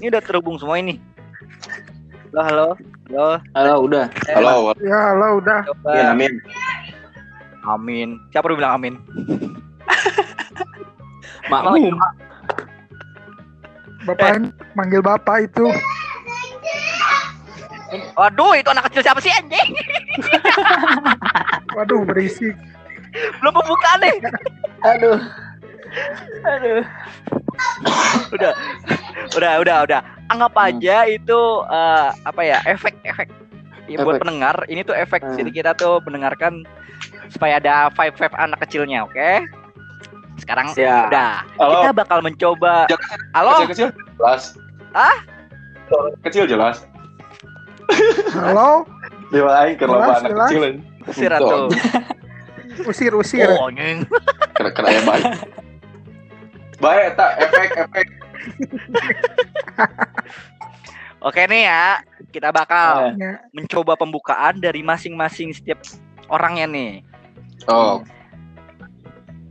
Ini udah terhubung semua ini. Halo, halo. Halo. Halo, udah. Halo, Ya, halo udah. Coba. ya, amin. Amin. Siapa udah bilang amin? Makmum. Bapak manggil bapak itu. Waduh, itu anak kecil siapa sih anjing? Waduh, berisik. Belum pembukaan nih. Aduh. Aduh. Udah. Udah, udah, udah. Anggap Hmm. aja itu eh, apa ya? Efek-efek Ya, buat pendengar, ini tuh efek Hmm. jadi kita tuh mendengarkan supaya ada vibe-vibe anak kecilnya, oke? Sekarang Siap. udah. Halo. Kita bakal mencoba. Halo? Kecil-kecil jelas. Ah? Kecil jelas. Halo, Dewa aing ke anak jelas. kecil. Si Ratu. usir usir. Oh, nyeng. Kena kena ya baik. Baik, tak efek efek. Oke nih ya, kita bakal Ya, mencoba pembukaan dari masing-masing setiap orangnya nih. Oh,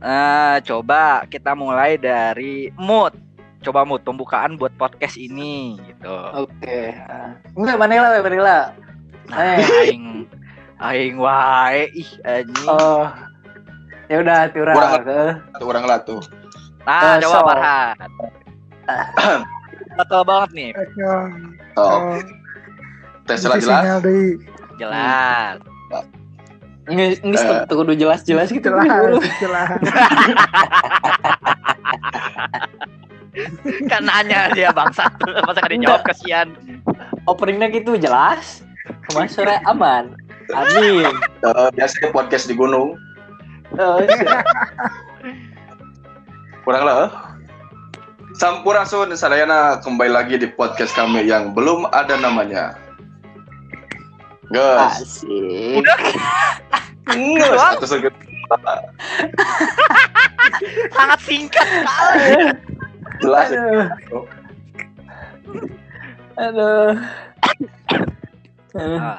Eh, coba kita mulai dari mood. Coba mood pembukaan buat podcast ini gitu. Oke. Ah. Enggak, Manila, Manila. Nah, Eh. aing aing wae ih anjing. Oh. Ya udah, Eh, satu orang lah tuh. Nah, eh, coba so. Farhan. Betul banget nih, ya, Oh, oh, tes isi jelas jelas. Nggak, Eh. tuh kudu jelas-jelas gitu. Jelas, jelas. Kan nanya dia bangsa. Masa gak dijawab kasihan. Openingnya gitu jelas. Mas sore aman. Amin. Eh, biasanya podcast di gunung. Oh, siap. Kurang lah. eh. Sampurasun sadayana kembali lagi di podcast kami yang belum ada namanya. Guys, Asik. Udah Nges, atau sangat singkat sekali. jelas. Aduh. Nah,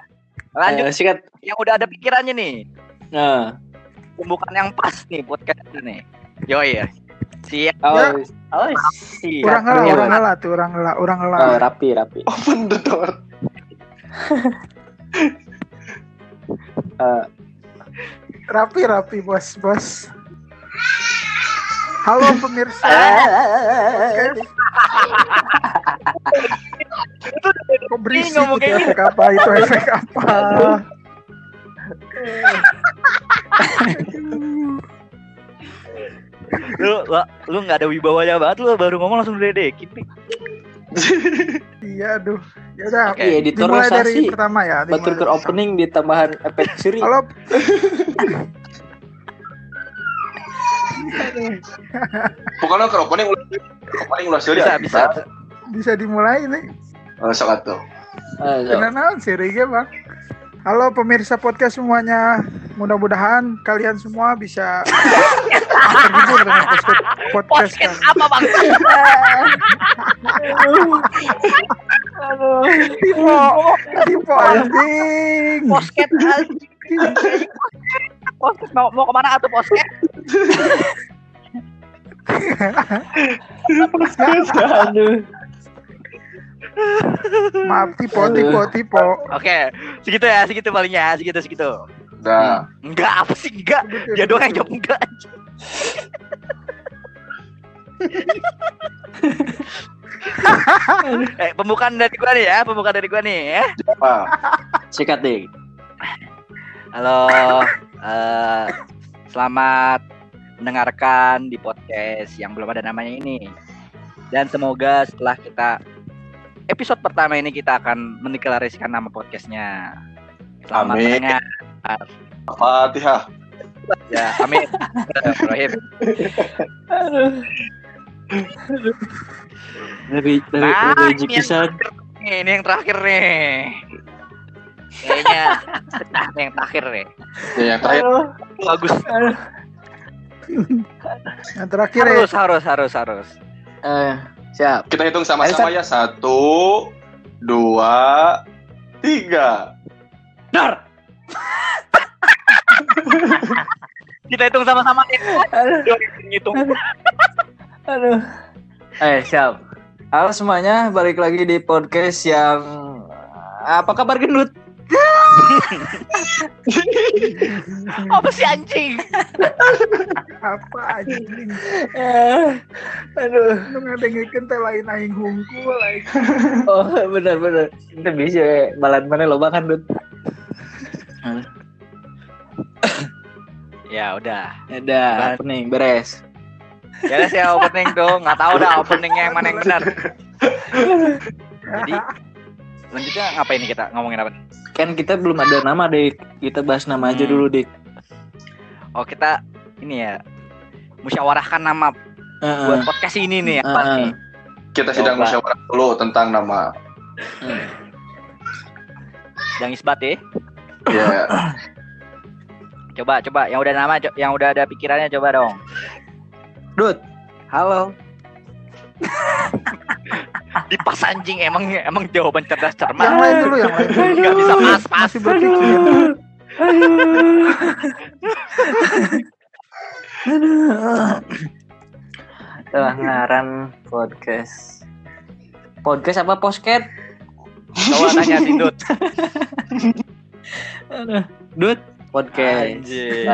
Lanjut Eh, sikat. yang udah ada pikirannya nih. Nah. Pembukaan yang pas nih podcast ini. Yo iya. Siap. Oh, oh sikat. Orang Iya, orang tuh, orang ngelah, orang. Oh, rapi, rapi. Open the door. Eh, Rapi, rapi, bos, bos. Halo pemirsa. Itu Kok berisik itu efek apa? Itu efek apa? lu lu, lu nggak ada wibawanya banget lu baru ngomong langsung diledekin nih. Iya, aduh. Ya udah, Oke. Iya, dimulai dari pertama ya. Batur opening di tambahan efek pertama. Halo, Pokoknya ke opening opening ulah suri. Bisa bisa. bisa dimulai nih. Oh, sok atuh. Ah. Kenalan seri bang. Halo pemirsa podcast semuanya. Mudah-mudahan kalian semua bisa terhibur dengan podcast, podcast Podcast kami. apa bang? Anjing. Anjing. Mau mau ke mana? Aduh. Maaf, tipo, Aduh. tipo, tipo. Oke, segitu ya, segitu palingnya, segitu segitu. Udah. Enggak apa sih enggak? Dia doang yang jawab enggak. Eh, pembukaan dari gua nih ya, pembukaan dari gua nih ya. Apa? Sikat deh. Halo, eh, selamat mendengarkan di podcast yang belum ada namanya ini. Dan semoga setelah kita episode pertama ini kita akan mendeklarasikan nama podcastnya. Selamat Amin. mendengar. Fatihah. Ya, amin. Aduh. Dari dari Nah, dari ini yang pisan. terakhir nih, ini yang terakhir nih. Kayaknya nah, ini yang terakhir nih. Ya, yang terakhir. Aduh. Bagus. Aduh. Yang terakhir ya. Harus, harus, harus, harus. Eh, siap. Kita hitung sama-sama ya. Satu, dua, tiga. Dar. Kita hitung sama-sama nih. Aduh. Aduh. Eh, siap. Halo semuanya, balik lagi di podcast yang apa kabar gendut? Apa sih anjing? Apa anjing? Eh, aduh. Lu ngadengikeun teh lain aing hungkul aing. Oh benar benar. Itu bisa balan mana loba kan dut. Ya udah. Ada opening beres. Ya guys ya opening tuh, nggak tahu dah openingnya yang mana yang benar. Jadi selanjutnya ngapain nih kita ngomongin apa? Kan kita belum ada nama dik. Kita bahas nama aja Hmm. dulu dik. Oh kita ini ya musyawarahkan nama Heeh. buat podcast ini nih apa Heeh. nih? Kita sedang Coba. musyawarah dulu tentang nama. Hmm. Yang isbat ya. Ya, Coba coba yang udah nama yang udah ada pikirannya coba dong. Dut. Halo. Di pas anjing emang emang jawaban cerdas cermat. Yang lain dulu, yang lain dulu. Nggak bisa pas pas. Masih berpikir. Pelanggaran podcast. Podcast apa posket? Coba tanya si Dut. Aduh. Dut podcast. Anjir.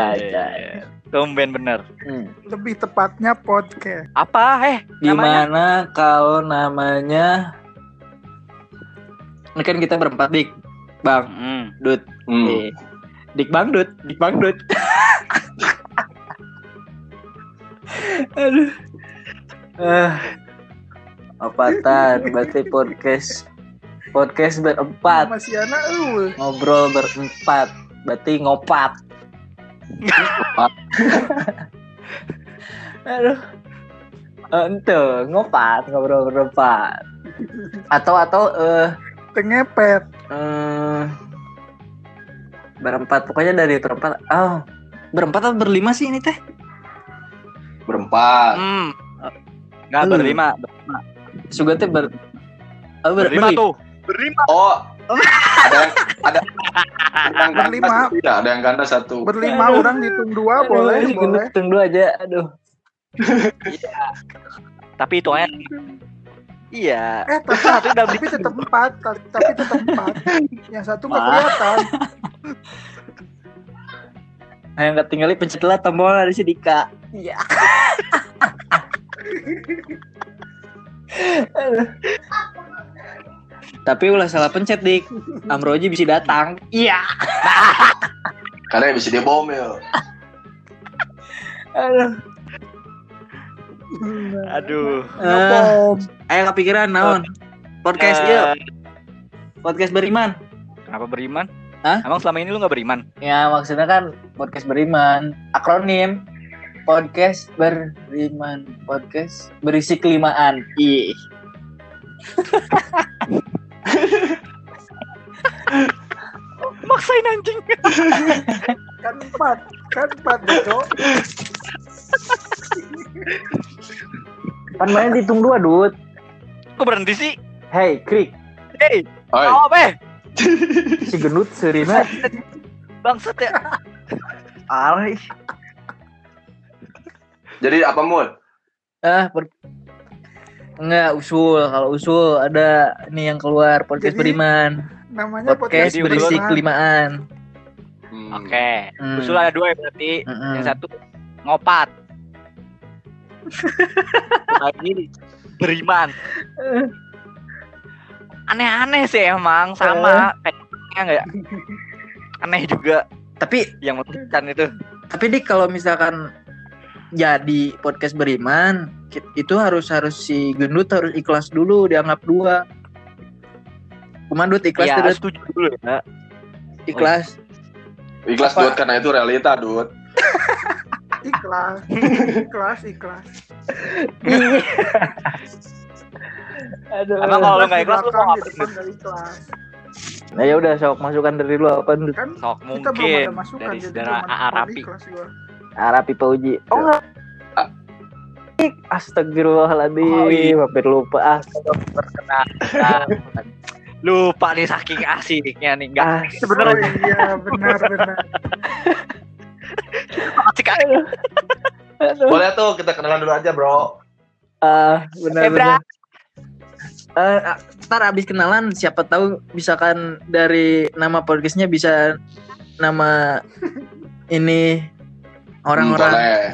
Tumben bener. Hmm. Lebih tepatnya podcast. Apa eh namanya? Gimana kalau namanya Ini kan kita berempat dik Bang, Hmm. Dut hmm. Eh, Dik Bang Dut Dik Bang Dut Aduh Ah, Apatan Berarti podcast Podcast berempat Masih anak eueuh. Ngobrol berempat Berarti ngopat Aduh Eh, Ente ngopat ngobrol berempat atau atau eh Tengepet. eh, berempat pokoknya dari berempat oh berempat atau berlima sih ini teh Berempat. Hmm. Enggak Hmm. berlima. Suga teh ber oh, ber- Berlima berli- tuh. Berlima. Oh, ada yang ada yang ganda Berlima. satu, tidak ada yang ganda satu. Berlima Aduh. orang dihitung dua Aduh, boleh, boleh. hitung dua aja aduh Tapi itu Iya. Eh, tapi, Satu udah tapi tetap empat, ta- tapi tetap empat. Yang satu nggak kelihatan. Nah, yang ketinggalan pencet lah tombol dari si Dika iya Aduh. Tapi ulah salah pencet dik Amroji bisa datang Iya Karena bisa dia bom ya. Aduh Aduh. Eh, Ngebom. Ayo kepikiran naon Podcast Eh, yuk Podcast beriman Kenapa beriman? Hah? Emang selama ini lu gak beriman? Ya maksudnya kan podcast beriman Akronim Podcast beriman Podcast berisi kelimaan Ih Maksain anjing. Kan empat, kan empat, Bejo. Pan main dihitung dua dud Kok berhenti sih? Hey krik Hei, Oi, mau apa? eh? Si gendut serina Bangsat ya. Alay jadi apa mul? Ber- Enggak usul Kalau usul ada Nih yang keluar Podcast Jadi, beriman Namanya Podcast Jadi berisi kelimaan Hmm. Oke. Hmm. Usul ada dua ya berarti. Mm-mm. Yang satu ngopat. Lagi beriman. Aneh-aneh sih emang sama kayaknya enggak aneh juga Tapi yang menuliskan itu. Tapi dik kalau misalkan jadi podcast beriman itu harus harus si gendut harus ikhlas dulu dianggap dua. Kumandut ikhlas Iya, tidak setuju dulu ya. ikhlas. Ikhlas Apa? duit karena itu realita duit. Ikhlas, ikhlas, ikhlas. Aduh. Emang kalau lu nggak ikhlas lu mau ngapain? ikhlas. Nah ya udah sok masukan dari lu apa Dut? Kan Sok kita belum mungkin ada masukan, dari saudara ikhlas. Arapi Pak Uji. Oh enggak. Astagfirullahaladzim, Oh, iya. hampir lupa. Ah, Perkenalkan. Lupa nih saking asiknya nih. Enggak ah, Oh sebenarnya iya, benar, benar. asik aja. Boleh tuh kita kenalan dulu aja bro. Ah, benar Eh, Bra. benar. Eh, ntar abis kenalan siapa tahu misalkan dari nama podcastnya bisa nama ini orang-orang boleh.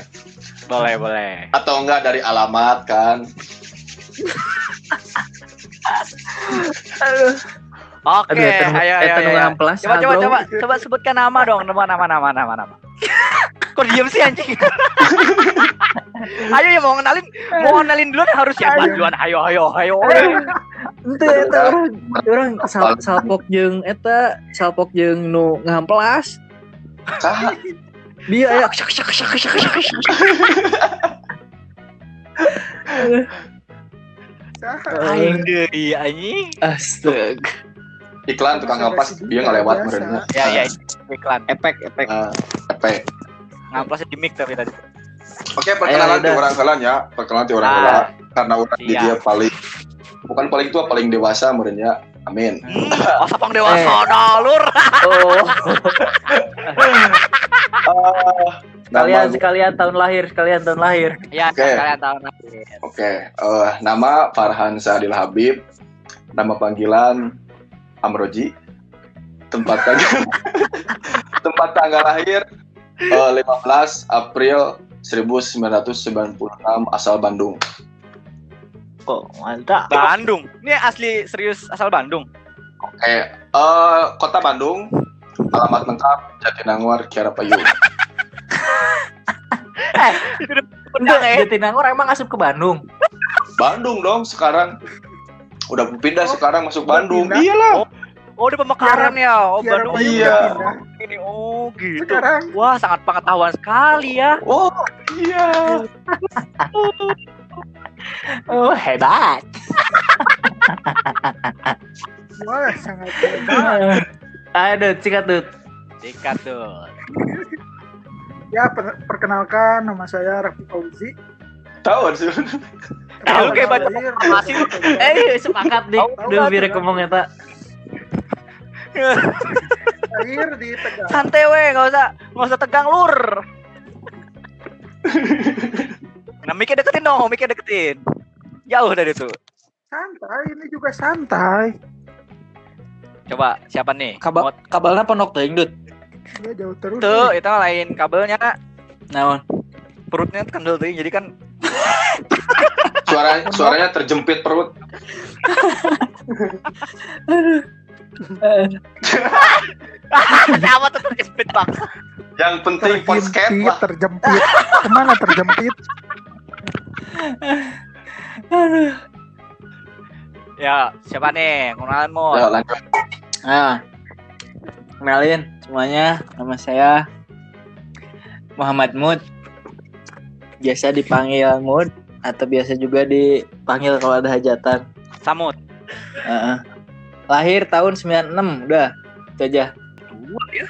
Boleh, boleh. Atau enggak dari alamat kan? Aduh, Oke, aduh, nu- ayo, ayo, ayo. ngamplas, Coba, coba, bro. coba, coba sebutkan nama dong, nama, nama, nama, nama, nama. Kok diem sih anjing? ayo ya mau kenalin, mau kenalin duluan harus siapa Ayo. duluan? Ayo, ayo, ayo. Ente eta orang orang sal, salpok jeung eta salpok jeung nu ngamplas. Dia syak syak syak syak. syak. Saha? Aing deui anjing. Astaga. Iklan tukang ngapas dia nggak lewat merenya. Ya, ya, iklan. Efek efek. Nah, apa? Ngamplas di mic tapi tadi. Oke, perkenalan di orang kalan ya. Perkenalan di orang Ah. kalan karena orang di dia paling bukan paling tua, paling dewasa merenya. Amin. Hmm, oh, sapang dewasa Eh. dah, lur. Oh, Nama sekalian sekalian tahun lahir, sekalian tahun lahir. Ya, Oke. kalian tahu nanti. Oke, eh, nama Farhan Sadil Habib, nama panggilan Amroji, tempat tanggal tempat tanggal lahir eh, 15 April 1996 asal Bandung. Oh, mantap. Bandung. Ini asli serius asal Bandung. Oke, eh, kota Bandung, alamat lengkap Jatinangor Kiara Payung. Eh. Jatinangor emang asup ke Bandung. Bandung dong sekarang. Udah pindah Oh, sekarang masuk Bandung. pindah. Iyalah. Oh, di pemekaran ya. Oh, Kiara Bandung. Iya. Ini oh gitu. Sekarang Wah, sangat pengetahuan sekali ya. Oh, iya. Oh, hebat. wah sangat hebat. Aduh, sikat tuh. Sikat tuh. Ya per- perkenalkan nama saya Raffi Fauzi. Tahu sih. Tahu kayak baca informasi. Eh, sepakat. Tahu, Duh, biar tahu. ngomong eta. Lahir di Tegal. Santai we, nggak usah nggak usah tegang lur. Nah, mikir deketin dong, mikir deketin. Jauh dari itu. Santai, ini juga santai. Coba siapa nih? Kabel Mau- kabelnya ponok teuing, Dut. Dia jauh terus. Tuh, itu lain kabelnya. Naon? Perutnya kendel tuh, jadi kan Suara suaranya terjepit perut. Kenapa tuh terjepit bang? Yang penting podcast terjepit, lah. terjepit. Ke mana terjepit? Ya, siapa nih? Kenalan mo. Ya, lanjut. Nah, kenalin semuanya. Nama saya Muhammad Mud. Biasa dipanggil Mud atau biasa juga dipanggil kalau ada hajatan. Samut. Heeh. Lahir tahun 96, udah. Itu aja. Tua ya.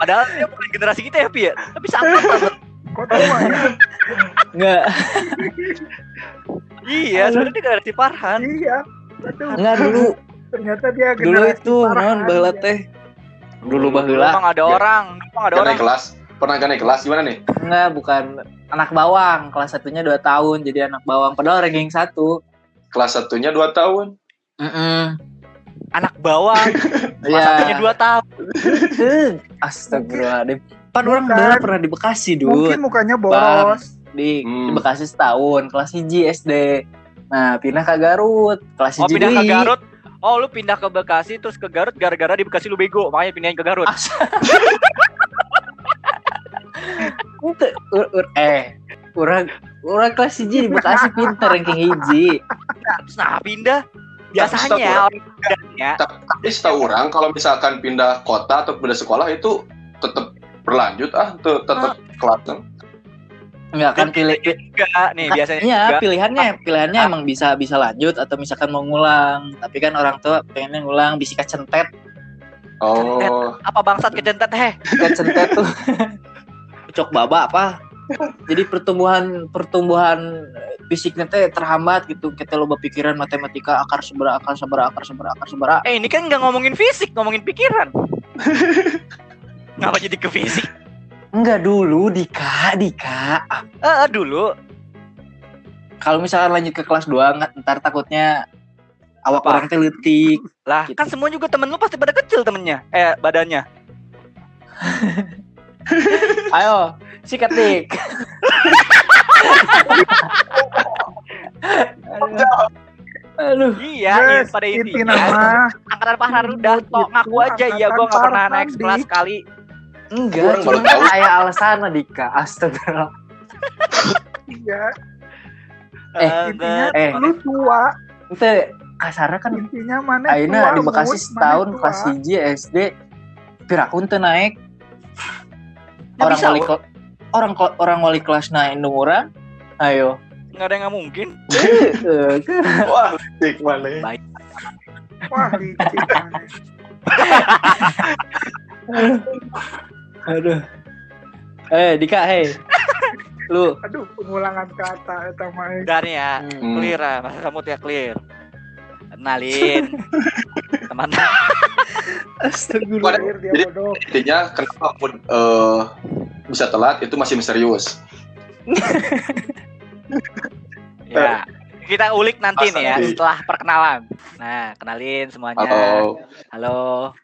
Padahal dia bukan generasi kita ya, Pi ya. Tapi sama Kok tua ya? Enggak, Iya, sebenarnya generasi Farhan. Iya. Betul. enggak dulu. Ternyata dia Dulu itu non baheula ya. teh. Dulu baheula. Emang ada Ya. orang, emang ada orang. naik kelas. Pernah gak naik kelas gimana nih? Enggak, bukan anak bawang. Kelas satunya 2 tahun jadi anak bawang. Padahal ranking 1. Kelas satunya 2 tahun. Heeh. Anak bawang, Iya. satunya dua tahun. Astagfirullahaladzim. Pan orang Bukan. dulu pernah di Bekasi, Mungkin Dut. mukanya boros. Di, di Hmm. Bekasi setahun, kelas 1 SD. Nah, pindah ke Garut, kelas 1 Oh pindah ke Garut. Oh lu pindah ke Bekasi terus ke Garut gara-gara di Bekasi lu bego makanya pindahin ke Garut. Ente, ur- ur- eh, orang orang kelas 1 di Bekasi pinter ranking hiji. Terus nah pindah biasanya Tapi orang pindahnya Tapi setahu orang kalau misalkan pindah kota atau pindah sekolah itu tetap berlanjut ah, te- tetap kelas. Enggak kan pilih pi- juga nih biasanya Iya, pilihannya pilihannya emang bisa bisa lanjut atau misalkan mau ngulang. Tapi kan orang tua pengennya ngulang bisa kecentet. Oh, apa bangsat kecentet heh. Kecentet tuh cok baba apa? Jadi pertumbuhan pertumbuhan fisiknya teh terhambat gitu. Kita loba pikiran matematika akar sebera akar sebera akar sebera akar sebera. Eh ini kan nggak ngomongin fisik, ngomongin pikiran. Ngapa jadi ke fisik? Enggak dulu Dika, Dika. Eh dulu kalau misalkan lanjut ke kelas 2 nggak ntar takutnya awak Apa? orang teh leutik. Lah, Gitu. kan semua juga temen lu pasti pada kecil temennya. Eh, badannya. Ayo, sikat dik. Aduh. Iya, Yes, iya, pada inti intinya. Angkatan Farhan udah Itu tok ngaku aja ya gua nggak pernah naik Dik. sekali. Enggak, cuma kayak alasan Dika. Astagfirullah. ya Eh, intinya eh. lu tua Itu kasarnya kan intinya mana Aina tua, di Bekasi setahun kelas. 1 SD pirakun teu naik. Ya Orang bisa, wali kel- orang orang wali kelas naik orang. Ayo. Nggak ada yang nggak mungkin. Wah, cik mana? wah licik mana. Aduh. Eh, Dika, hei. Lu. aduh pengulangan kata eta mah Udah nih ya, Hmm. clear ah. Masa kamu ya clear. Kenalin. Teman Astagfirullah. Dia Jadi- bodoh Intinya kenapa pun eh, bisa telat itu masih misterius. ya. Kita ulik nanti nih ya Pasti. setelah perkenalan. Nah, kenalin semuanya. Atau Halo.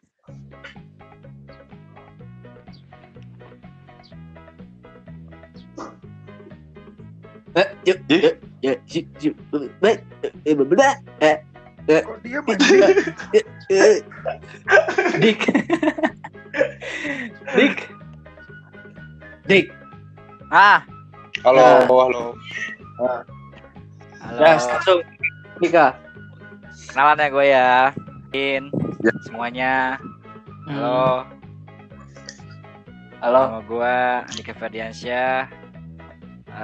Yuk, Ih. yuk, yuk, yuk, yuk, baik, berbeda, kok dia anjing Dik, Dik, Dik, Ah, halo, Nah. halo. halo. ya, langsung, Dika. Kenalan ya gue ya. In Ya. semuanya. Hmm. Halo. halo, Nama gue Andika Ferdiansyah.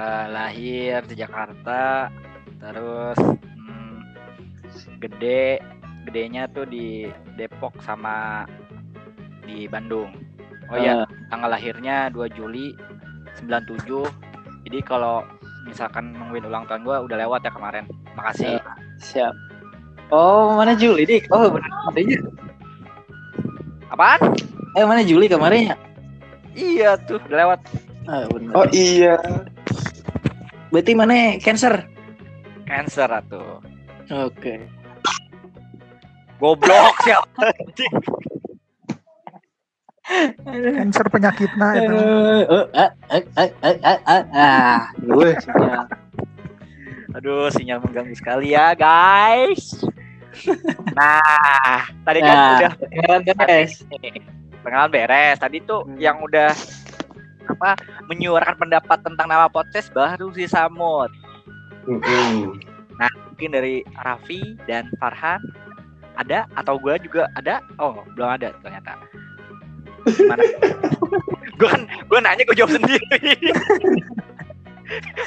Eh, lahir di Jakarta. Terus hmm, gede, gedenya tuh di Depok sama di Bandung. Oh iya, tanggal lahirnya 2 Juli 97. Jadi kalau misalkan nungguin ulang tahun gue udah lewat ya kemarin. Makasih. siap. Oh, mana Juli, Dik? Oh, benar, adanya. Apaan? Eh, mana Juli kemarin ya? Iya tuh udah lewat. Ah, benar. Oh iya. Berarti mana Cancer? Cancer atuh. Oke. Goblok siapa? cancer Eh, ah, ah, gue sinyal. Aduh, sinyal mengganggu sekali ya, guys. Nah, tadi kan Nah, udah Kenalan beres. pengenalan beres. Tadi tuh Hmm. yang udah apa menyuarakan pendapat tentang nama podcast baru si Samut. Mm-mm. Mungkin dari Raffi dan Farhan ada atau gue juga ada? Oh, belum ada ternyata. Gimana? gue kan gue nanya gue jawab sendiri.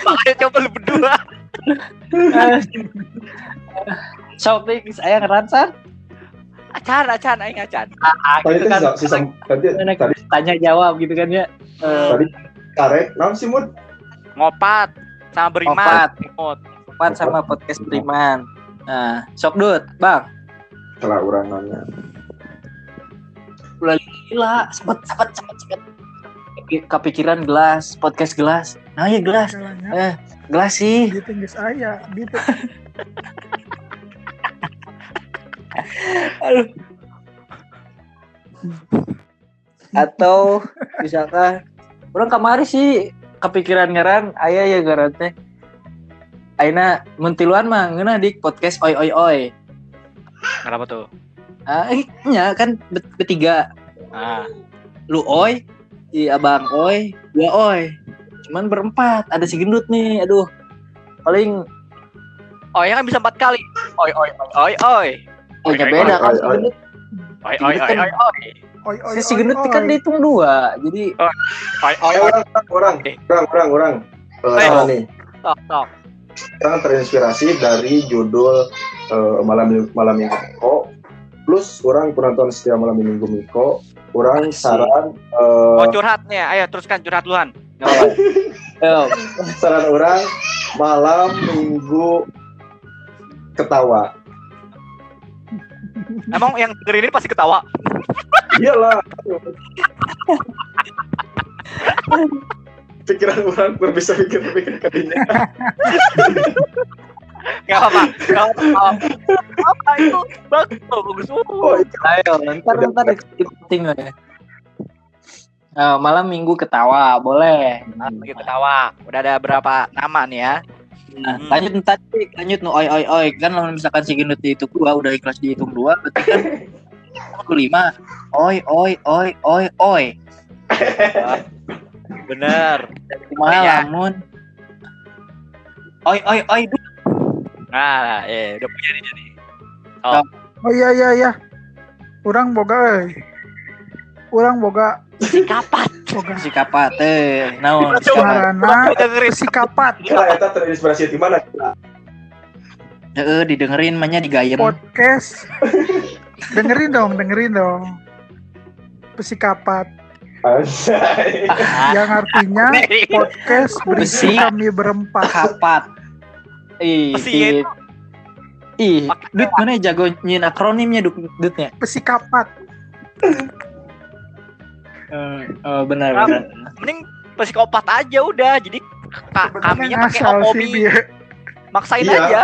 Makanya coba lu berdua. Nih, saya ngeransan. Acan, acan, aing acan. Ah, Tadi gitu kan. kan si Sam tadi tadi tanya jawab gitu kan ya. Eh, tadi karek naon sih mud? Ngopat sama beriman. Mut. Empat sama podcast Priman. Nah, sok dut, Bang. Salah urang nanya. Gila, sepet sepet sepet sepet. Kepi- Kepikiran gelas, podcast gelas. Nah, ya gelas. Eh, gelas sih. gitu geus aya gitu Atau misalkan orang kamari sih kepikiran ngaran aya ya ngaran teh. Aina muntiluan mah ngeunah dik podcast oi oi oi. Kenapa tuh? Ah, nya kan bertiga. Ah, Lu oi, si abang oi, gua oi. Cuman berempat, ada si gendut nih. Aduh. Paling oh ya kan bisa empat kali. Oi oi oi oi oi. Oh, ya oi, beda kan oi, si oi. gendut. Oi oi oi kan- oi oi. oi oi Si, gendut kan dihitung dua. Jadi Oi oi Eh, oi. orang orang Eh. orang orang orang. Nih? Tok tok. Kita terinspirasi dari judul eh, malam malam minggu Miko plus orang penonton setia malam minggu Miko orang saran eh, Mau curhat nih, ayo teruskan curhat duluan. Yo, saran orang malam minggu ketawa Emang yang denger ini pasti ketawa. iyalah pikiran orang berbisa pikir pikir kadinya. Gak apa-apa. Gak apa-apa. Apa itu? Bagus, bagus. Oh, itu Ayo, ntar ntar ikutin ya. Nah, malam minggu ketawa, boleh. Nah, gitu ketawa. Udah ada berapa nama nih ya? Nah, Hmm. lanjut ntar lanjut no oi oi oi kan kalau misalkan si gendut dihitung dua udah ikhlas dihitung dua berarti kan lima oi oi oi oi oi Bener. kumaha Iya. lamun oi oi oi Nah, eh udah punya nih jadi. Oh iya iya iya. Orang boga euy. Orang boga Kapan? Boga si kapat teh naon si kapat ngaranna dengerin si kapat Kira eta terinspirasi di mana? heeh didengerin mahnya digayem podcast. dengerin dong, dengerin dong. Pesikapat yang artinya podcast berisi kami berempat. kapat ih itu. ih dut mana jago nyin akronimnya dut dutnya Pesikapat. Eh, oh, benar Ram. benar Mending psikopat aja udah. Jadi ka kaminya pakai sih okomi. dia. Maksain Iya. aja.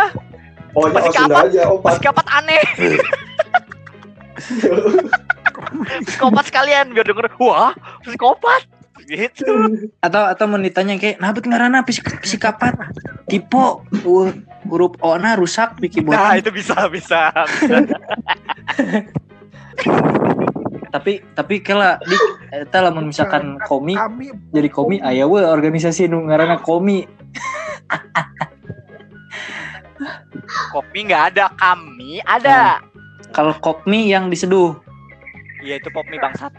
Langsung kapan? aja opat. Psikopat aneh. psikopat sekalian biar denger wah psikopat gitu atau atau mau ditanya kayak nah bet ngarana psik psikapat tipe uh, huruf O na rusak bikin nah itu bisa bisa, bisa. tapi tapi kela di eta lamun misalkan komi Kami jadi komi aya we organisasi nu ngaranna komi. Kopi nggak ada kami ada. Kalau kokmi yang diseduh. Iya itu pop mie bangsat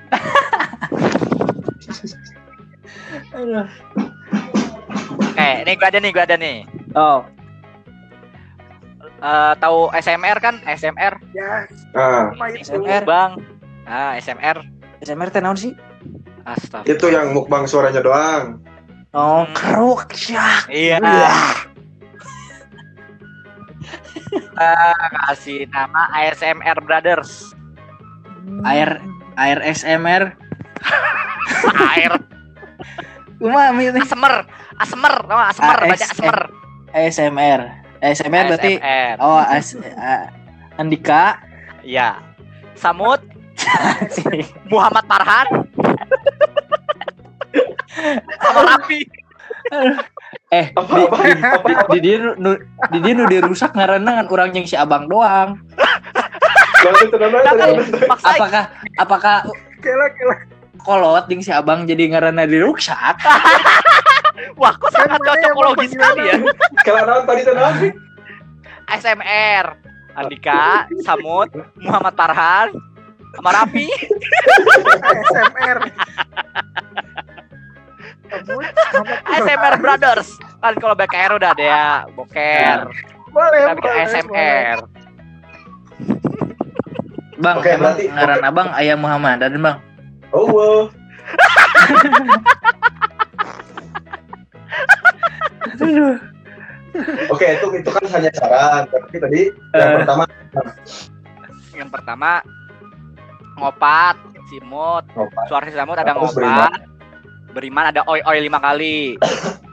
eh nih gua ada nih gua ada nih. Oh. Eh tahu SMR kan? SMR ya Nah, apa itu? SMR bang ah SMR SMR teh naon sih? Astaga. Itu yang mukbang suaranya doang. oh Hmm. keruk syak. Iya. Eh, kasih nama ASMR Brothers. Air air SMR air. Uma asmer asmer nggak? asmer baca ASM. asmer ASMR ASMR berarti ASMR. oh as, Andika. Iya. Samut Muhammad Farhan sama Rapi eh Apa di, apa? di, di, di dia nu di dia nu dirusak kan urang jeung si abang doang aja. maksain apakah apakah Kela kela. kolot jeung si abang jadi ngaranna dirusak wah kok sangat Kan yang cocokologi mau sekali ya Kalau naon tadi tenang. SMR Andika Samut Muhammad Farhan sama Rapi ASMR. Kamu ASMR Brothers kan kalau BKR udah ada ya boker boleh. kita bikin ASMR bang Oke, emang berarti- ngaran abang ayah Muhammad dan bang Oh, wow. Oke, itu itu kan hanya saran. Tapi tadi yang Eh. pertama yang pertama ngopat simut Ngopat. suara si samut ada Terus ngopat. beriman. Ada oi oi lima kali.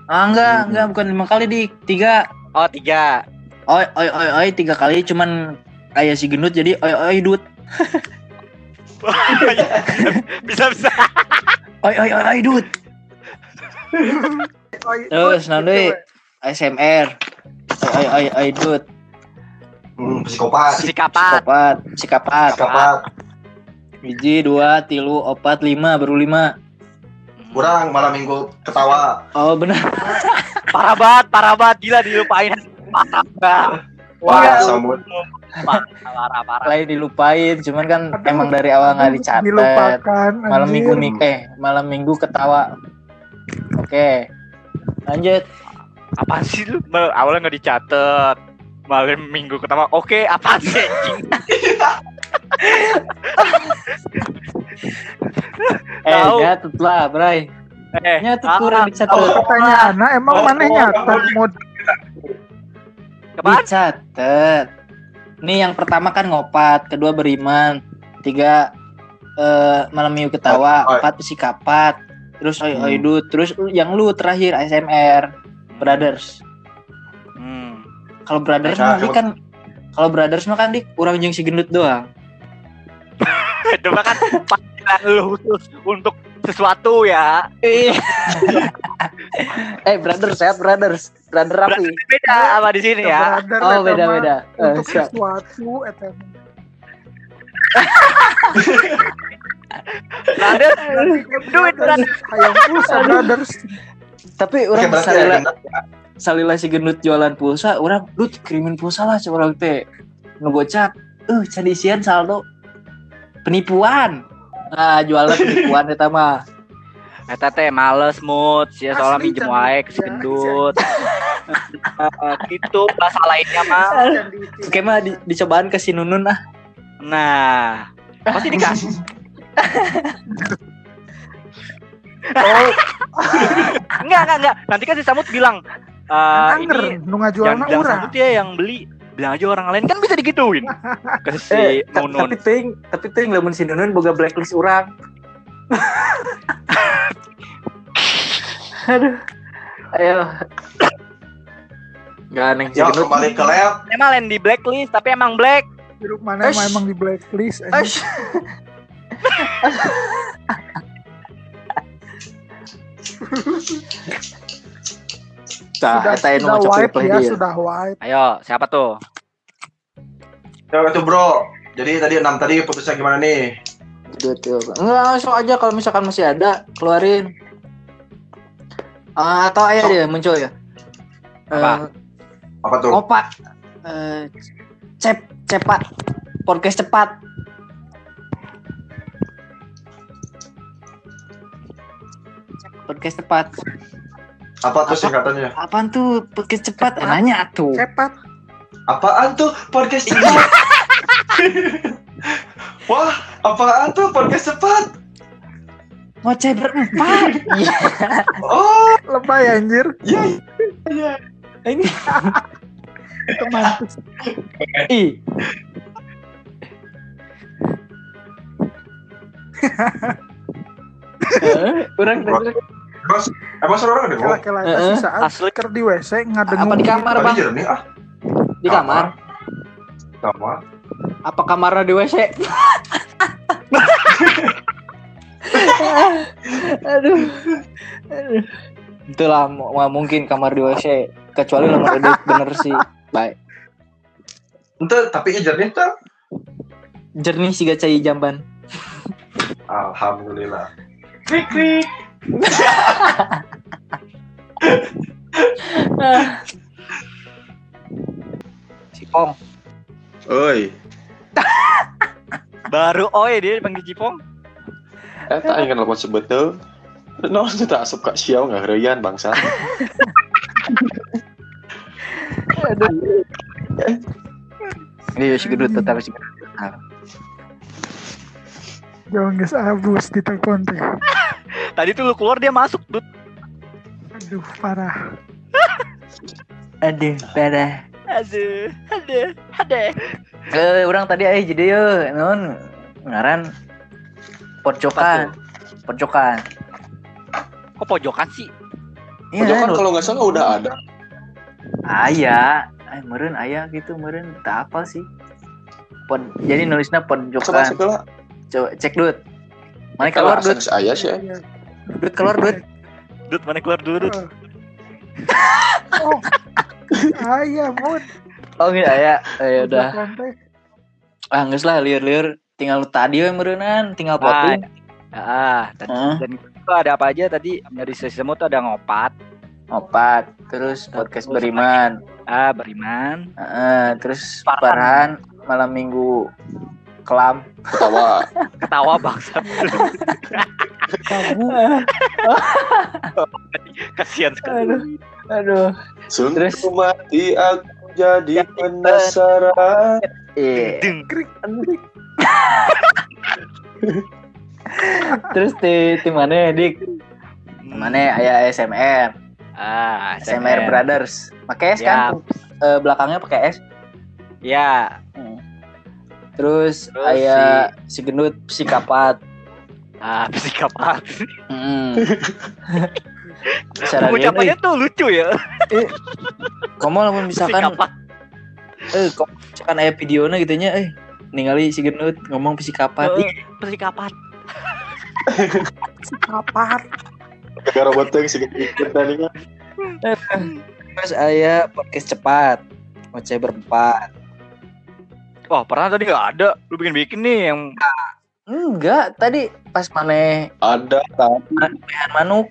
Ah enggak Hmm. enggak bukan lima kali di. Tiga. Oh tiga. Oi oi oi oi tiga kali cuman kayak si gendut jadi oi oi dut. Bisa bisa. Oi oi oi oi dut. Terus nanti gitu. ASMR oi. Oi oi oi dut. Hmm, psikopat, sikapat Opat, sikapat, psikopat. Biji dua, tilu, opat, lima, baru lima. Kurang malam minggu ketawa. Oh benar. parah banget parah banget gila dilupain parah banget Wah, Iya. samut. parah parah parah Lain dilupain, cuman kan Aduh. emang dari awal nggak dicatat. Dilupakan. Malam anjir. minggu nih, eh malam minggu ketawa. Oke, lanjut. apa sih lu awalnya nggak dicatat malam minggu pertama oke apa sih Eh, Tahu. nyatet lah, Bray. eh Nyatet ah, kurang dicatat. Pertanyaan, emang Oh, mana oh, nyatet mod? Dicatat. Nih yang pertama kan ngopat, kedua beriman, tiga eh, malam minggu ketawa, Oh, oh. empat psikapat, terus ayo Hmm. ayo Dut. terus yang lu terakhir ASMR brothers Hmm. kalau brothers Nah, mah kan kalau brothers mah kan dik orang jeung si gendut doang Coba kan panggilan lu khusus untuk sesuatu ya. eh brothers ya brothers brother rapi Beda apa di sini ya. Brother, oh beda beda Eh, Untuk siap. sesuatu eta mah. Brother, duit brother. Hayang pulsa brothers. tapi orang salila salila si gendut jualan pulsa orang dut kirimin pulsa lah coba orang teh ngegocak eh uh, isian saldo penipuan nah jualan penipuan eta mah Eta teh males mood sih soalnya minjem wae ke Ya, gendut. Gitu bahasa lainnya mah. Oke mah di, dicobaan ke si Nunun ah. Nah, pasti dikasih. Oh, Enggak, enggak, enggak. Nanti kan si Samut bilang eh Anger, ini nu jangan bilang urang. Samut ya yang beli. Bilang aja orang lain kan bisa digituin. Ke si eh, Nunun. tapi ting, tapi ting lamun si Nunun boga blacklist orang. Aduh. Ayo. Gak neng si Yuk gendut. kembali ke lab. Emang lain di blacklist tapi emang black. Hidup mana Eish. emang, emang di blacklist anjing. Aish. Tah, sudah, eta anu sudah ngocok replay ya, dia. sudah wipe. Ayo, siapa tuh? Ya itu bro. Jadi tadi enam tadi putusnya gimana nih? Betul. Enggak, langsung aja kalau misalkan masih ada, keluarin. Ah, atau ayah Sok. dia muncul ya. Apa? Apa Eh, tuh? opak. Eh, cep, cepat. Podcast cepat. Podcast cepat. Apa tuh apa? singkatannya? Apaan tuh podcast cepat? Cepat. Nanya tuh. Cepat. Apaan tuh podcast cepat? Wah, apaan tuh podcast cepat? Ngoceh berempat. Iya. Oh, Lebay anjir. iya. Ini. Itu mantus. Ih. Eh, Kurang denger. Emang, emang seru orang Kela Asli. ker di WC ngadengung. Apa di kamar, Tadi Bang? jernih ah. Di kamar. Kamar. Apa kamarnya di WC? Aduh. Aduh. Itulah mu- mu- mungkin kamar di WC kecuali nomor edit bener sih. Baik. Ente tapi iya jernih tuh. Jernih sih gacai jamban. Alhamdulillah. Krik krik. Cipong. Oi, Baru oi dia dipanggil Cipong. eh tak ingin lepas sebetul. No, itu tak asup kak siau nggak herian bangsa. Iya si gedut tetap si gedut. Jangan geus abus di telepon teh. Tadi tuh lu keluar dia masuk, Dut. Aduh, parah. Aduh, parah. Aduh, aduh, aduh. Eh, orang tadi eh jadi yo non ngaran pojokan. Pojokan. Kok pojokan sih? Iya, Pojokan kalau nggak salah udah ada. Aya, eh meren aya gitu meren tak apa sih. Pod, jadi nulisnya pojokan. Coba cek dut. Mana Kalau keluar dut? asal ayah sih. Iya. Dut keluar dut. Dut mana keluar dulu, Dut? Oh. Ayah, mut. Oh gitu ya. Eh, udah. Pojokan teh. Ah geus lah liur-liur tinggal tadi we meureunnan, tinggal Ah, poting. Ah, tadi, Heeh. dan itu ada apa aja tadi dari sesi semut tuh ada ngopat, Opat, terus podcast beriman. ah beriman, Heeh, terus. Farhan malam minggu kelam. Ketawa. ketawa bangsa. Kasihan sekali. Aduh. Aduh. Sungguh Terus? mati aku jadi penasaran. Iya. Terus di di mana dik? Mana aya ASMR, Ah, ASMR Brothers. Pakai S Ya. kan? Eh, belakangnya pakai S. Ya, Terus, Terus aya si gendut psikapat. Ah, psikopat. Hmm. Secara Pengucapannya gini, tuh lucu ya. kamu lamun misalkan Psikopat. eh kok misalkan aya videonya gitu nya eh ningali si gendut ngomong psikapat Eh, Psikopat. Kapat. Kayak robot yang sedikit ikut tadi kan. terus aya podcast cepat ngoceh berempat Wah, pernah tadi nggak ada. Lu bikin-bikin nih yang enggak tadi pas maneh Ada manehan manuk.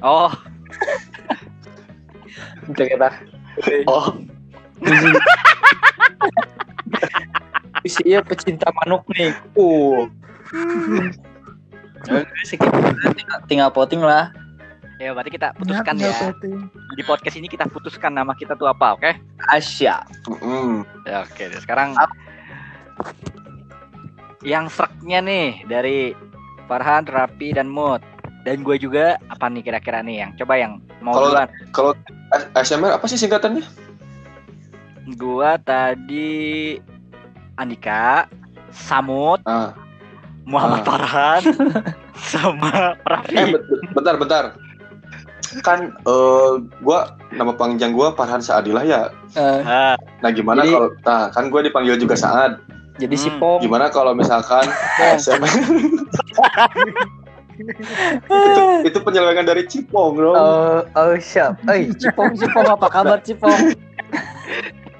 Oh, Gitu kita oh. Si iya pecinta manuk nih. Uh tinggal, tinggal voting lah. Ya berarti kita putuskan ya. voting. Di podcast ini kita putuskan nama kita tuh apa, oke? Asia mm, Ya, oke. Sekarang yang seraknya nih dari Farhan, Rapi, dan Mood. Dan gue juga apa nih kira-kira nih yang coba yang mau Kalau- duluan. Kalau S- SMR apa sih singkatannya? Gua tadi Andika, Samut, Ah, Muhammad Ah. Farhan, sama eh Raffi. bet- bentar bentar. Kan eh gua nama panjang gua Farhan Saadilah ya. Eh, Ah, Nah, gimana kalau nah kan gua dipanggil juga Saad. Jadi si Hmm, Pom Gimana kalau misalkan SMR itu, itu penyelewengan dari Cipong, Bro. Oh, oh siap. Eh, Cipong, Cipong apa kabar Cipong?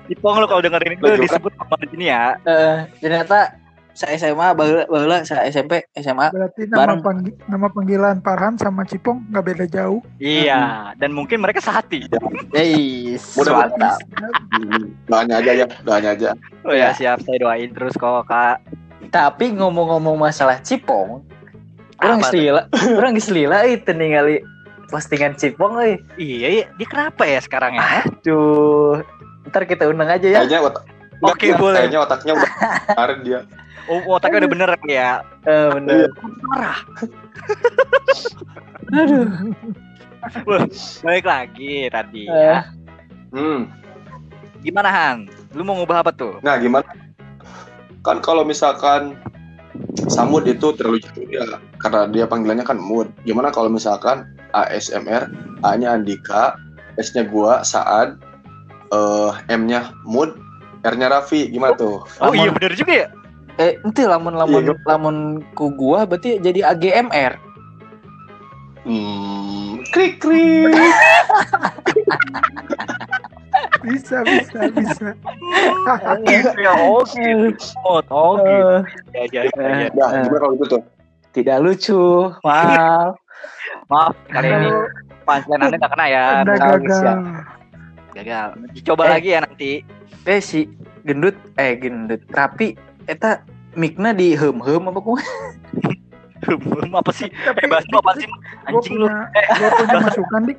Ipong lo kalau dengerin itu Baju kan? disebut sama di sini ya. Eh, ternyata saya SMA, baheula baheula saya SMP, SMA. Berarti nama, Bareng. panggi- nama panggilan Farhan sama Cipong nggak beda jauh. Iya, dan mungkin mereka sehati. Yeis, Mudah-. Hmm, Doanya aja ya, doanya aja. Oh ya, siap. Saya doain terus kok, Kak. Tapi ngomong-ngomong masalah Cipong, orang Apa geus lila, orang geus lila itu ningali postingan Cipong euy. Iya, iya. Dia kenapa ya sekarang ya? Aduh. Ntar kita undang aja ya. Kayaknya otak Oke, Nggak, boleh. Kayaknya otaknya udah kemarin dia. Oh, otaknya udah bener ya. Eh, bener. Parah. Aduh. Balik lagi tadi Eh. ya. Hmm. Gimana Han? Lu mau ngubah apa tuh? Nah, gimana? Kan kalau misalkan Samud itu terlalu jauh ya, karena dia panggilannya kan Mood. Gimana kalau misalkan ASMR, A-nya Andika, S-nya gua, Saad, eh M-nya Mood, R-nya Raffi. Gimana tuh? Oh Lamun- iya bener juga ya. Eh, ente lamun lamun Iya, lamun ku gua berarti jadi AGMR. Hmm, krik krik. Bisa, bisa, bisa. ya oh gitu. Oh, gitu. Eh, Ya, ya, ya, ya. Nah, gimana kalau gitu tuh? tidak lucu. Maaf. Maaf kali ini punchline anda nggak kena ya. Anda bagus ya. gagal. Gagal. Coba Eh. lagi ya nanti. Eh si gendut eh gendut rapi eta mikna di hem hem apa ku? Hmm, apa sih? Tapi Eh, bahas lu apa sih? Anjing lu. gue punya masukan dik.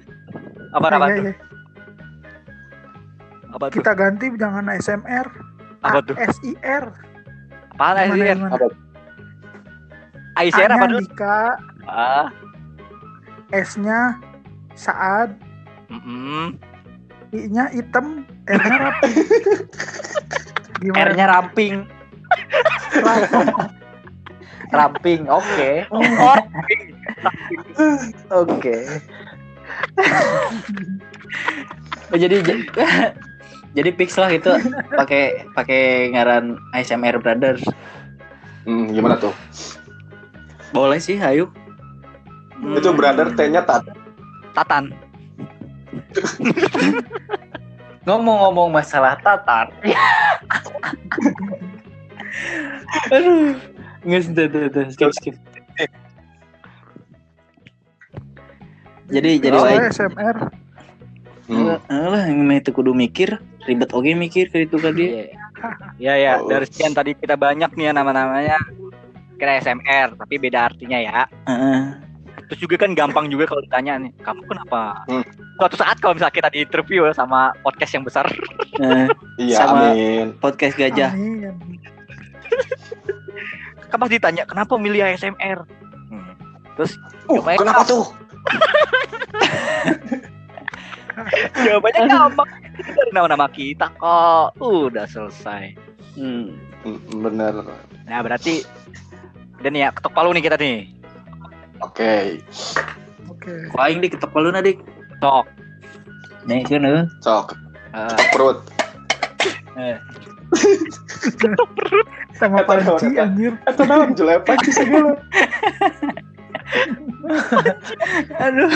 Apa apa iya, tuh? iya. Apa tuh? Kita ganti jangan ASMR, Apa tuh? ASIR. Apaan Gimana, sih? gimana? ICR apa tuh? Dika, Ah, S-nya Saad, mm-mm. I-nya hitam, R-nya rapi. Gimana? R-nya ramping. Ramping. Oke. Oke. Oh, jadi jadi fix lah itu pakai pakai ngaran ASMR Brothers. Hmm, gimana tuh? Boleh sih, ayo. Itu brother T-nya tat. Tatan. Ngomong-ngomong masalah tatar. Aduh. Nggak tuh, tuh, tuh, skip, skip. Jadi jadi wae. ASMR. Hmm. Eh, lah yang itu kudu mikir, ribet oke mikir ke itu kan dia. Iya. Ya ya, Oh. dari sekian tadi kita banyak nih ya nama-namanya kira SMR, tapi beda artinya ya. Heeh. Terus juga kan gampang juga kalau ditanya nih, kamu kenapa? Hmm. Suatu saat kalau misalnya kita di interview sama podcast yang besar, Eh, Iya, Sama- amin. podcast gajah. Amin. Kan pasti ditanya kenapa milih ASMR? Hmm. Terus Uh, Jawabannya kenapa tuh? jawabannya gampang. Dari nama-nama kita kok. Udah selesai. Hmm. Bener. Nah berarti Dan ya ketok palu nih kita nih. Oke, Oke. Kau aing dik ketok palu dik. Tok. Nih kan sok. Eh, Ketok perut. Sama panci anjir. Atau naon jelepan sih segala. Aduh.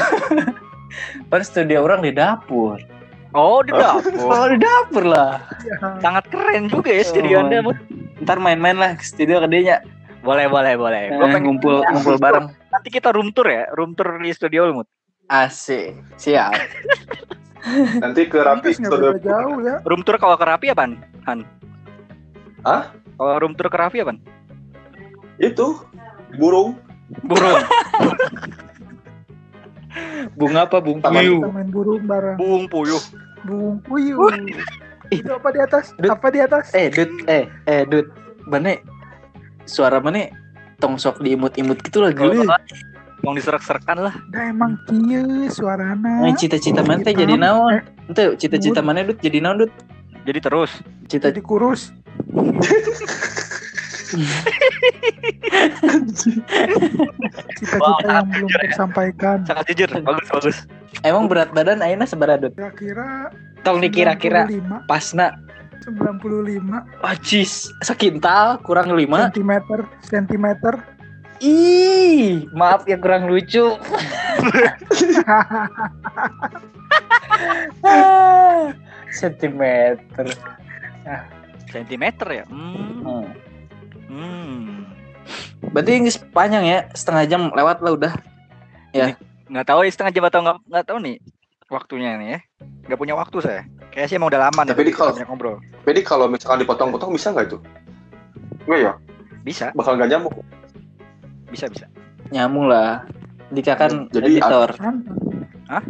Kan studio orang di dapur. oh, di dapur. Oh, di dapur lah. Ya. Sangat keren juga ya studio Oh, Anda, Mut. Ntar main-main lah ke studio dia. Boleh, boleh, boleh. Gua Eh, pengen ngumpul ngumpul bareng. nanti kita room tour ya, room tour di studio lu, Mut. Asik. Siap. Nanti ke Rapi nggak Studio. jauh ya. Room tour kalau ke Rapi apaan, Han? Hah? Kalau room tour ke Rapi apaan? Itu burung. Burung, Bunga apa bunga? Taman. Puyuh. Kita main burung bareng. buung puyuh. Burung puyuh. Itu apa di atas? Dut. Apa di atas? Eh, Dut, eh, eh, Dut. Mana suara mana tong sok diimut-imut gitu lah geli. Mau diserak-serakan lah. Dah emang kieu suarana. Nah, cita-cita mana teh jadi naon? Ente cita-cita mana Dut jadi naon Dut? Jadi terus. Cita Jadi kurus. Cita-cita yang belum tersampaikan. Sangat jujur. Bagus, bagus. Emang berat badan sabaraha Dut? Kira-kira Tong dikira-kira 95 pasna. 95 Acis, sekintal kurang 5. sentimeter sentimeter. Ih, maaf ya kurang lucu. Sentimeter. Sentimeter ya. Hmm. Hmm. hmm. Berarti ini panjang ya, setengah jam lewat lah udah. Nggak tahu ya setengah jam atau nggak nggak tahu nih waktunya nih ya. Nggak punya waktu saya. Kayaknya sih emang udah lama nih. Tapi di kalau- ngobrol. Jadi kalau misalkan dipotong-potong bisa nggak itu? Enggak ya? Bisa, Bakal nggak nyamuk. bisa, bisa. Nyambung lah. Dika kan Jadi, editor. Kan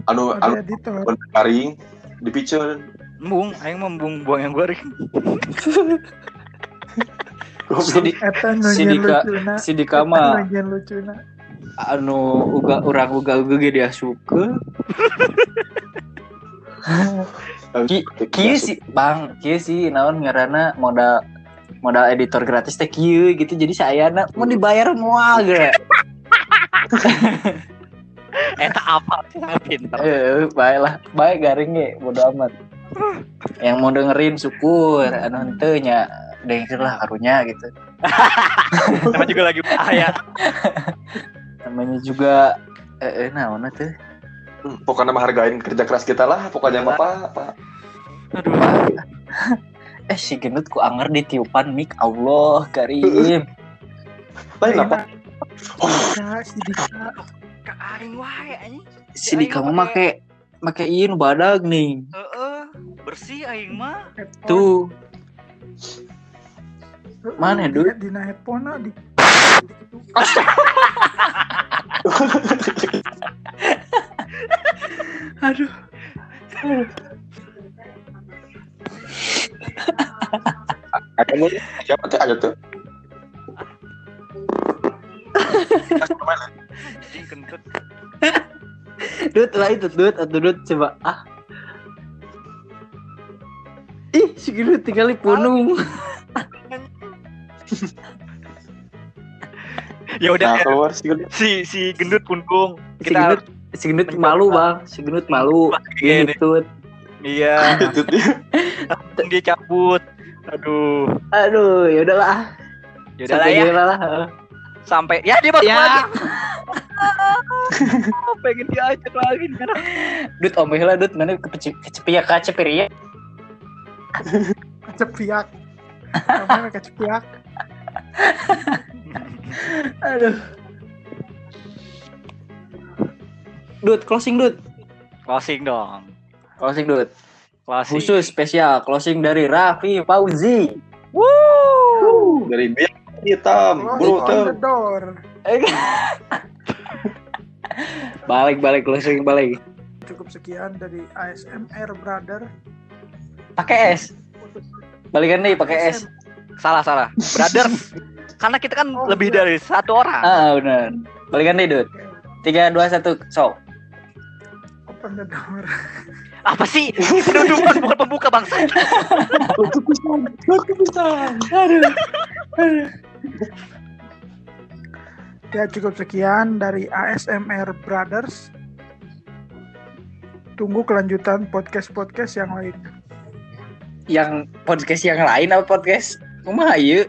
Anu, anu ada editor. garing, dipicen. Embung, aing mau embung buang yang goreng. Si, di, Eta Si nunjukin Dika- lucuna. si Dika mah anu uga urang uga uga ge dia suka. Ki- Kieu sih Bang, kieu sih naon ngaranna modal modal editor gratis teh kieu gitu. Jadi sayana mau dibayar moal ge. Eta apa sih sangat pintar. Eh, baik lah, baik garing ge, bodo amat. Yang mau dengerin syukur, anu henteu nya dengerin lah karunya gitu. Sama juga lagi bahaya. Namanya juga eh, eh naon teh? Hmm, pokoknya mah hargain kerja keras kita lah. Pokoknya mah apa? apa. Aduh. Eh si gendut ku anger ditiupan mic Allah karim. Lain apa? Si Dika. Ka aing wae anjing. Si Dika mah make make ieu nu badag nih. Heeh. Bersih aing mah. Tuh, mana, di- Dut? Dina headphone na, di aduh. Ada mau siapa tuh? Ada tuh. Dut lah itu Dut atau Dut coba ah. Ih, si gendut tinggal di punung. Ya udah Nah, keluar sih. si si gendut punggung. Si Kita gendut si gendut malu, Bang. Si gendut malu. Iya, Gitu. iya, dia. dia cabut. Aduh. Aduh, ya udahlah. Ya udah lah Sampai ya. lah. Sampai ya dia masuk Ya. lagi. Pengen diajak lagi. Dut omeh lah Dut, mana kecepiak kacepiria. Kecepiak. Namanya kecepiak. Aduh. Dut, closing Dut. Closing dong. Closing Dut. Closing. Khusus spesial closing dari Raffi Fauzi. Dari biak hitam, bro balik balik closing balik. Cukup sekian dari ASMR Brother. Pakai S. Balikan deh pakai S. Salah salah. Brother. Karena kita kan Oh, lebih iya. dari satu orang. Ah, benar. Balikan deh, Dut. Tiga, dua, satu, so. Open the door. Apa sih? Penutupan bukan pembuka bangsa. Aduh. Aduh. Ya cukup sekian dari ASMR Brothers. Tunggu kelanjutan podcast-podcast yang lainnya. Yang podcast yang lain apa podcast? Kumaha ieu?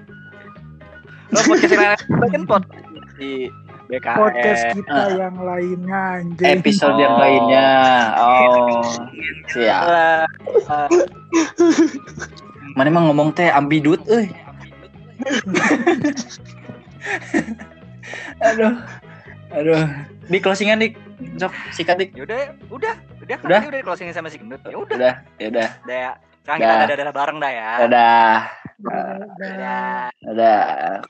Lo podcast yang lain kan podcast di. Podcast kita Ah. yang lainnya anjing. Episode yang Oh. lainnya. Oh. Siap. Eh, eh, Mana emang ngomong teh ambidut euy. aduh. Aduh. Di closingan dik. Sok sikat dik. Yaudah, udah, udah, kan Udah? udah di closing sama si Gendut. Ya udah, Udah, ya udah. Sekarang kita Dah. ada dadah bareng dah ya. Dadah. Dadah. Dadah. Dadah.